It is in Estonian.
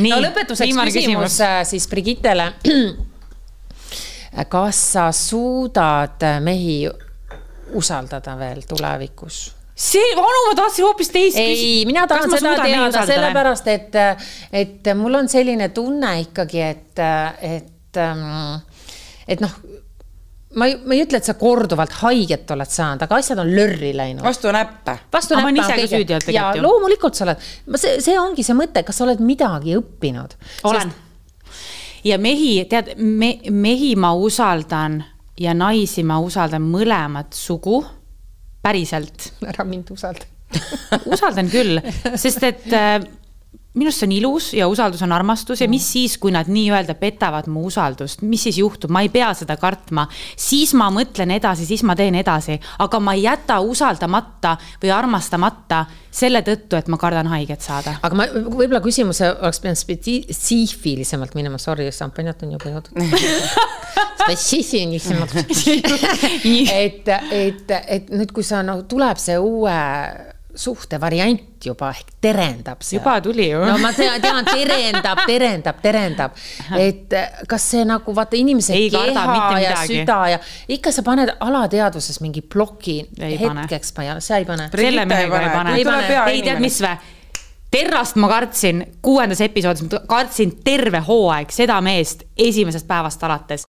no lõpetuseks küsimus, küsimus siis Brigittele. kas sa suudad mehi usaldada veel tulevikus? see, vanu ma tahtsin hoopis teist küsida. ei, mina tahan seda teada sellepärast, et, et mul on selline tunne ikkagi, et, et, et noh ma ei, ma ei ütle, et sa korduvalt haiget oled saanud, aga asjad on lörri läinud. vastu näppe. vastu näppe on kõige. ja loomulikult sa oled, see, see ongi see mõte, kas sa oled midagi õppinud. olen Sest.... ja mehi, tead me,, mehi ma usaldan ja naisi ma usaldan mõlemat sugu päriselt. ära mind usalda usaldan küll, sest et äh, minu arust see on ilus ja usaldus on armastus ja mis siis, kui nad nii-öelda petavad mu usaldust, mis siis juhtub, ma ei pea seda kartma. siis ma mõtlen edasi, siis ma teen edasi, aga ma ei jäta usaldamata või armastamata selle tõttu, et ma kardan haiget saada. aga ma võib-olla küsimuse oleks pidanud spetsiifilisemalt minema, sorry, šampanjat on juba jõudnud spetsiifilisemalt. Et, et, et nüüd, kui sa nagu tuleb see uue suhte variant juba ehk terendab seal. juba tuli ju. no ma tean, terendab, terendab, terendab, et kas see nagu vaata inimese ei keha ja süda ja ikka sa paned alateadvuses mingi ploki ei hetkeks, ma ei, sa ei pane. selle mehega ei pane. ei, pane. ei tead, mis või? Terrast ma kartsin, kuuendas episoodis ma kartsin terve hooaeg seda meest esimesest päevast alates